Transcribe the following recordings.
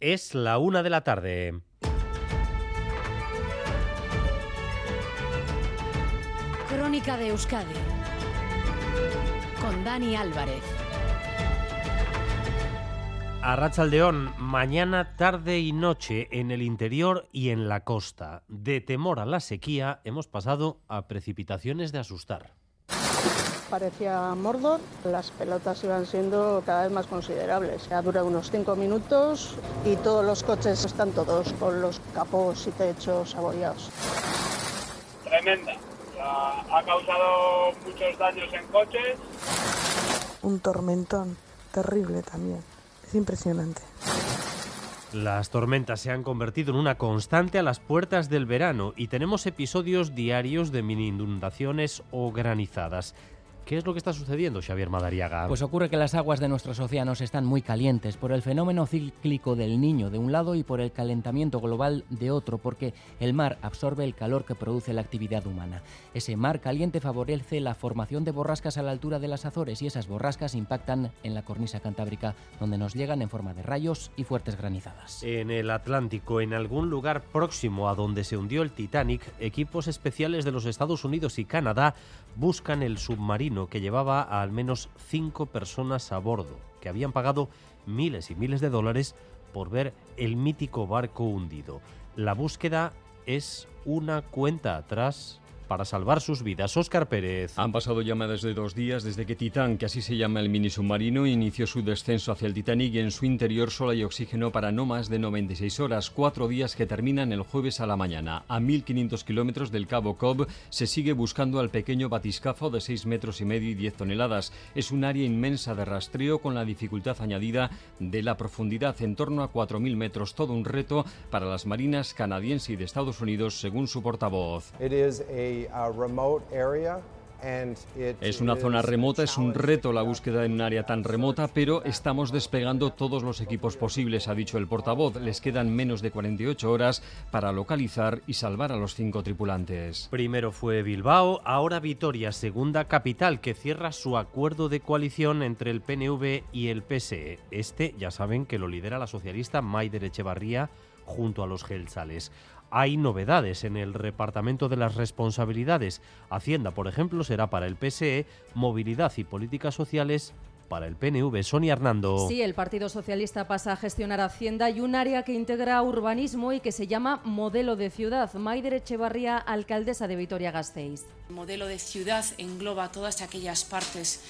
Es la una de la tarde. Crónica de Euskadi con Dani Álvarez. A Rachaldeón, mañana, tarde y noche en el interior y en la costa. De temor a la sequía hemos pasado a precipitaciones de asustar. Parecía Mordor, las pelotas iban siendo cada vez más considerables. Ya dura unos cinco minutos y todos los coches están todos con los capós y techos abollados. Tremenda. Ha causado muchos daños en coches. Un tormentón terrible también. Es impresionante. Las tormentas se han convertido en una constante a las puertas del verano y tenemos episodios diarios de mini inundaciones o granizadas. ¿Qué es lo que está sucediendo, Xavier Madariaga? Pues ocurre que las aguas de nuestros océanos están muy calientes por el fenómeno cíclico del niño de un lado y por el calentamiento global de otro, porque el mar absorbe el calor que produce la actividad humana. Ese mar caliente favorece la formación de borrascas a la altura de las Azores y esas borrascas impactan en la cornisa cantábrica, donde nos llegan en forma de rayos y fuertes granizadas. En el Atlántico, en algún lugar próximo a donde se hundió el Titanic, equipos especiales de los Estados Unidos y Canadá buscan el submarino que llevaba a al menos cinco personas a bordo, que habían pagado miles y miles de dólares por ver el mítico barco hundido. La búsqueda es una cuenta atrás para salvar sus vidas. Óscar Pérez. Han pasado ya más de dos días desde que Titán, que así se llama el mini submarino, inició su descenso hacia el Titanic y en su interior solo hay oxígeno para no más de 96 horas, cuatro días que terminan el jueves a la mañana. A 1.500 kilómetros del Cabo Cobb se sigue buscando al pequeño batiscafo de 6 metros y medio y 10 toneladas. Es un área inmensa de rastreo con la dificultad añadida de la profundidad en torno a 4.000 metros. Todo un reto para las marinas canadiense y de Estados Unidos, según su portavoz. Es una zona remota, es un reto la búsqueda en un área tan remota, pero estamos despegando todos los equipos posibles, ha dicho el portavoz. Les quedan menos de 48 horas para localizar y salvar a los cinco tripulantes. Primero fue Bilbao, ahora Vitoria, segunda capital, que cierra su acuerdo de coalición entre el PNV y el PSE. Este, ya saben, que lo lidera la socialista Maider Echevarría junto a los Gelsales hay novedades en el repartimiento de las responsabilidades. Hacienda, por ejemplo, será para el PSE, movilidad y políticas sociales para el PNV. Sonia Hernando. Sí, el Partido Socialista pasa a gestionar Hacienda y un área que integra urbanismo y que se llama Modelo de Ciudad. Maider Echevarría, alcaldesa de Vitoria-Gasteiz. El modelo de ciudad engloba todas aquellas partes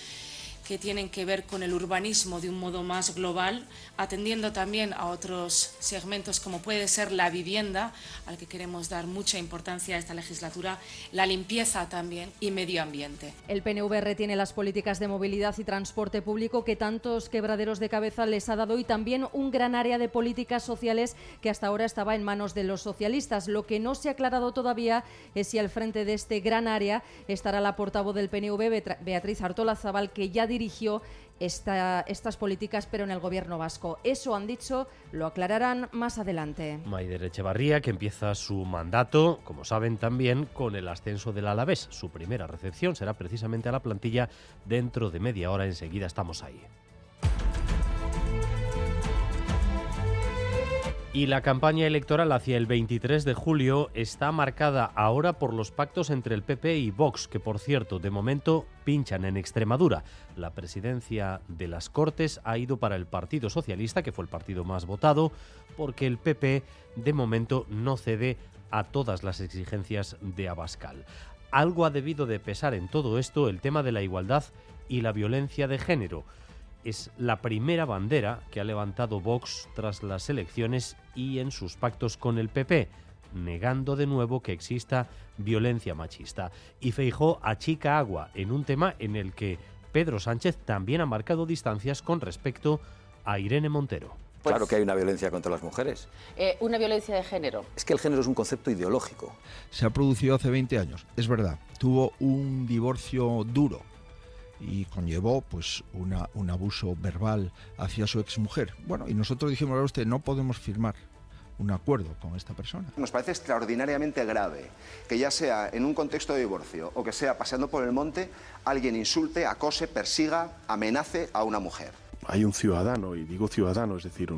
que tienen que ver con el urbanismo de un modo más global, atendiendo también a otros segmentos como puede ser la vivienda, al que queremos dar mucha importancia a esta legislatura, la limpieza también y medio ambiente. El PNV retiene las políticas de movilidad y transporte público que tantos quebraderos de cabeza les ha dado y también un gran área de políticas sociales que hasta ahora estaba en manos de los socialistas. Lo que no se ha aclarado todavía es si al frente de este gran área estará la portavoz del PNV, Beatriz Artola Zabal, que ya dirigió esta, estas políticas, pero en el gobierno vasco. Eso han dicho, lo aclararán más adelante. Maider Echevarría, que empieza su mandato, como saben también, con el ascenso del Alavés. Su primera recepción será precisamente a la plantilla dentro de media hora. Enseguida estamos ahí. Y la campaña electoral hacia el 23 de julio está marcada ahora por los pactos entre el PP y Vox, que por cierto, de momento pinchan en Extremadura. La presidencia de las Cortes ha ido para el Partido Socialista, que fue el partido más votado, porque el PP de momento no cede a todas las exigencias de Abascal. Algo ha debido de pesar en todo esto el tema de la igualdad y la violencia de género es la primera bandera que ha levantado Vox tras las elecciones y en sus pactos con el PP, negando de nuevo que exista violencia machista. Y Feijó achica agua en un tema en el que Pedro Sánchez también ha marcado distancias con respecto a Irene Montero. claro que hay una violencia contra las mujeres. Eh, una violencia de género. Es que el género es un concepto ideológico. Se ha producido hace 20 años, es verdad. Tuvo un divorcio duro y conllevó pues una, un abuso verbal hacia su exmujer. Bueno, y nosotros dijimos a usted, no podemos firmar un acuerdo con esta persona. Nos parece extraordinariamente grave que ya sea en un contexto de divorcio o que sea paseando por el monte, alguien insulte, acose, persiga, amenace a una mujer. hay un ciudadano, y digo ciudadano, es decir,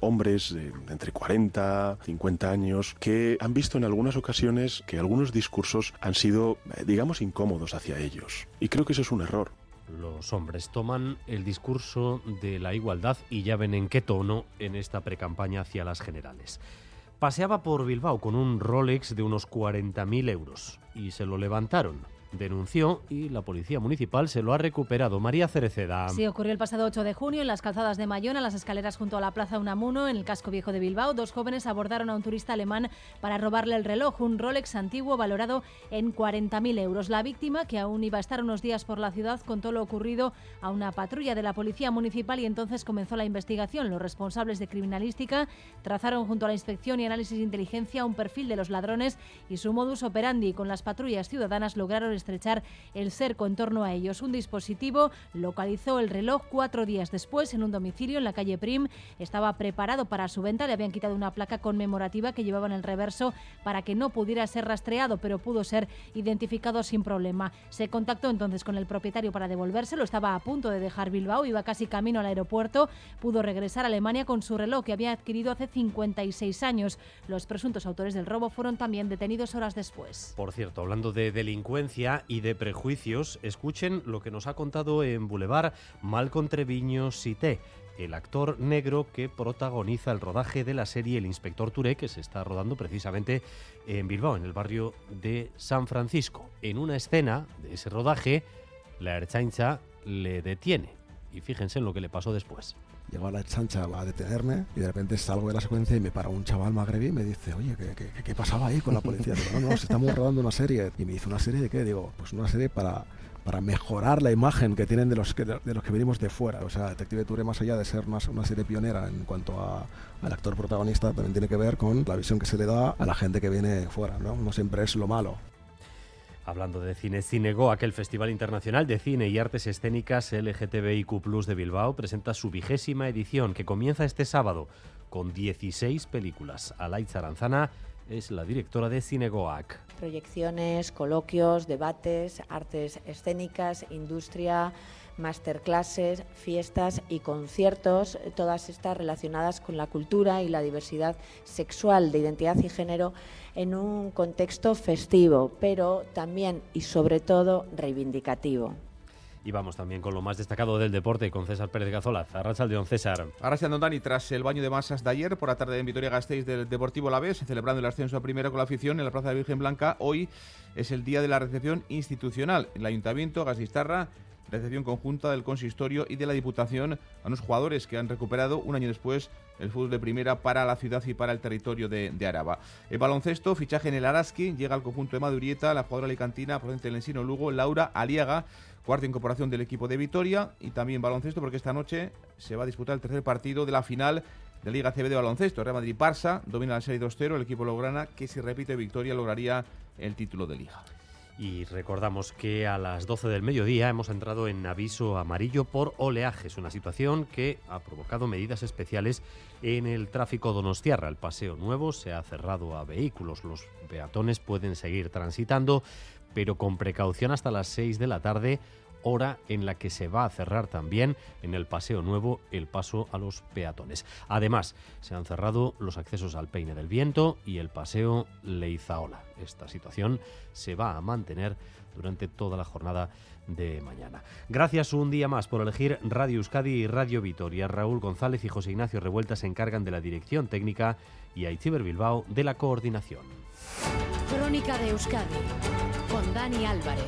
hombres de entre 40, 50 años, que han visto en algunas ocasiones que algunos discursos han sido, eh, digamos, incómodos hacia ellos. Y creo que eso es un error. Los hombres toman el discurso de la igualdad y ya ven en qué tono en esta precampaña hacia las generales. Paseaba por Bilbao con un Rolex de unos 40.000 euros y se lo levantaron denunció y la Policía Municipal se lo ha recuperado. María Cereceda. Sí, ocurrió el pasado 8 de junio en las calzadas de Mayón, a las escaleras junto a la Plaza Unamuno, en el casco viejo de Bilbao. Dos jóvenes abordaron a un turista alemán para robarle el reloj, un Rolex antiguo valorado en 40.000 euros. La víctima, que aún iba a estar unos días por la ciudad, contó lo ocurrido a una patrulla de la Policía Municipal y entonces comenzó la investigación. Los responsables de criminalística trazaron junto a la inspección y análisis de inteligencia un perfil de los ladrones y su modus operandi. Con las patrullas ciudadanas lograron estrechar el cerco en torno a ellos. Un dispositivo localizó el reloj cuatro días después en un domicilio en la calle Prim. Estaba preparado para su venta. Le habían quitado una placa conmemorativa que llevaba en el reverso para que no pudiera ser rastreado, pero pudo ser identificado sin problema. Se contactó entonces con el propietario para devolvérselo. Estaba a punto de dejar Bilbao, iba casi camino al aeropuerto. Pudo regresar a Alemania con su reloj que había adquirido hace 56 años. Los presuntos autores del robo fueron también detenidos horas después. Por cierto, hablando de delincuencia, y de prejuicios, escuchen lo que nos ha contado en Boulevard Malcom Treviño Cité, el actor negro que protagoniza el rodaje de la serie El Inspector Touré, que se está rodando precisamente en Bilbao, en el barrio de San Francisco. En una escena de ese rodaje, la Erchaincha le detiene. Y fíjense en lo que le pasó después. Llegó a la chancha a detenerme y de repente salgo de la secuencia y me para un chaval magrebí y me dice, oye, ¿qué, qué, pasaba ahí con la policía? Digo, no, no, estamos rodando una serie. Y me dice, ¿una serie de qué? Digo, pues una serie para, para mejorar la imagen que tienen de los que, de los que venimos de fuera. O sea, Detective Touré, más allá de ser una, una serie pionera en cuanto a, al actor protagonista, también tiene que ver con la visión que se le da a la gente que viene fuera, ¿no? No siempre es lo malo. Hablando de cine, Cinego, aquel Festival Internacional de Cine y Artes Escénicas LGTBIQ de Bilbao, presenta su vigésima edición que comienza este sábado con 16 películas. Alaitz Aranzana es la directora de Cinegoac. Proyecciones, coloquios, debates, artes escénicas, industria, masterclasses, fiestas y conciertos, todas estas relacionadas con la cultura y la diversidad sexual de identidad y género en un contexto festivo, pero también y sobre todo reivindicativo. Y vamos también con lo más destacado del deporte con César Pérez Gazola. Don César. Arrasando Dani tras el baño de masas de ayer por la tarde en Vitoria-Gasteiz del Deportivo La Vez, celebrando el ascenso a primera con la afición en la Plaza de Virgen Blanca. Hoy es el día de la recepción institucional. El Ayuntamiento, Gasistarra, recepción conjunta del consistorio y de la Diputación a unos jugadores que han recuperado un año después el fútbol de primera para la ciudad y para el territorio de, Araba. El baloncesto, fichaje en el Araski, llega al conjunto de Madurieta, la jugadora alicantina procedente del Ensino Lugo, Laura Aliaga, cuarta incorporación del equipo de Vitoria y también baloncesto porque esta noche se va a disputar el tercer partido de la final de Liga CB de baloncesto. Real Madrid-Barça domina la serie 2-0, el equipo lograna que si repite victoria lograría el título de liga. Y recordamos que a las 12 del mediodía hemos entrado en aviso amarillo por oleajes, una situación que ha provocado medidas especiales en el tráfico donostiarra. El paseo nuevo se ha cerrado a vehículos, los peatones pueden seguir transitando, pero con precaución hasta las 6 de la tarde hora en la que se va a cerrar también en el Paseo Nuevo el paso a los peatones. Además, se han cerrado los accesos al Peine del Viento y el Paseo Leizaola. Esta situación se va a mantener durante toda la jornada de mañana. Gracias un día más por elegir Radio Euskadi y Radio Vitoria. Raúl González y José Ignacio Revuelta se encargan de la dirección técnica y Aichiber Bilbao de la coordinación. Crónica de Euskadi con Dani Álvarez.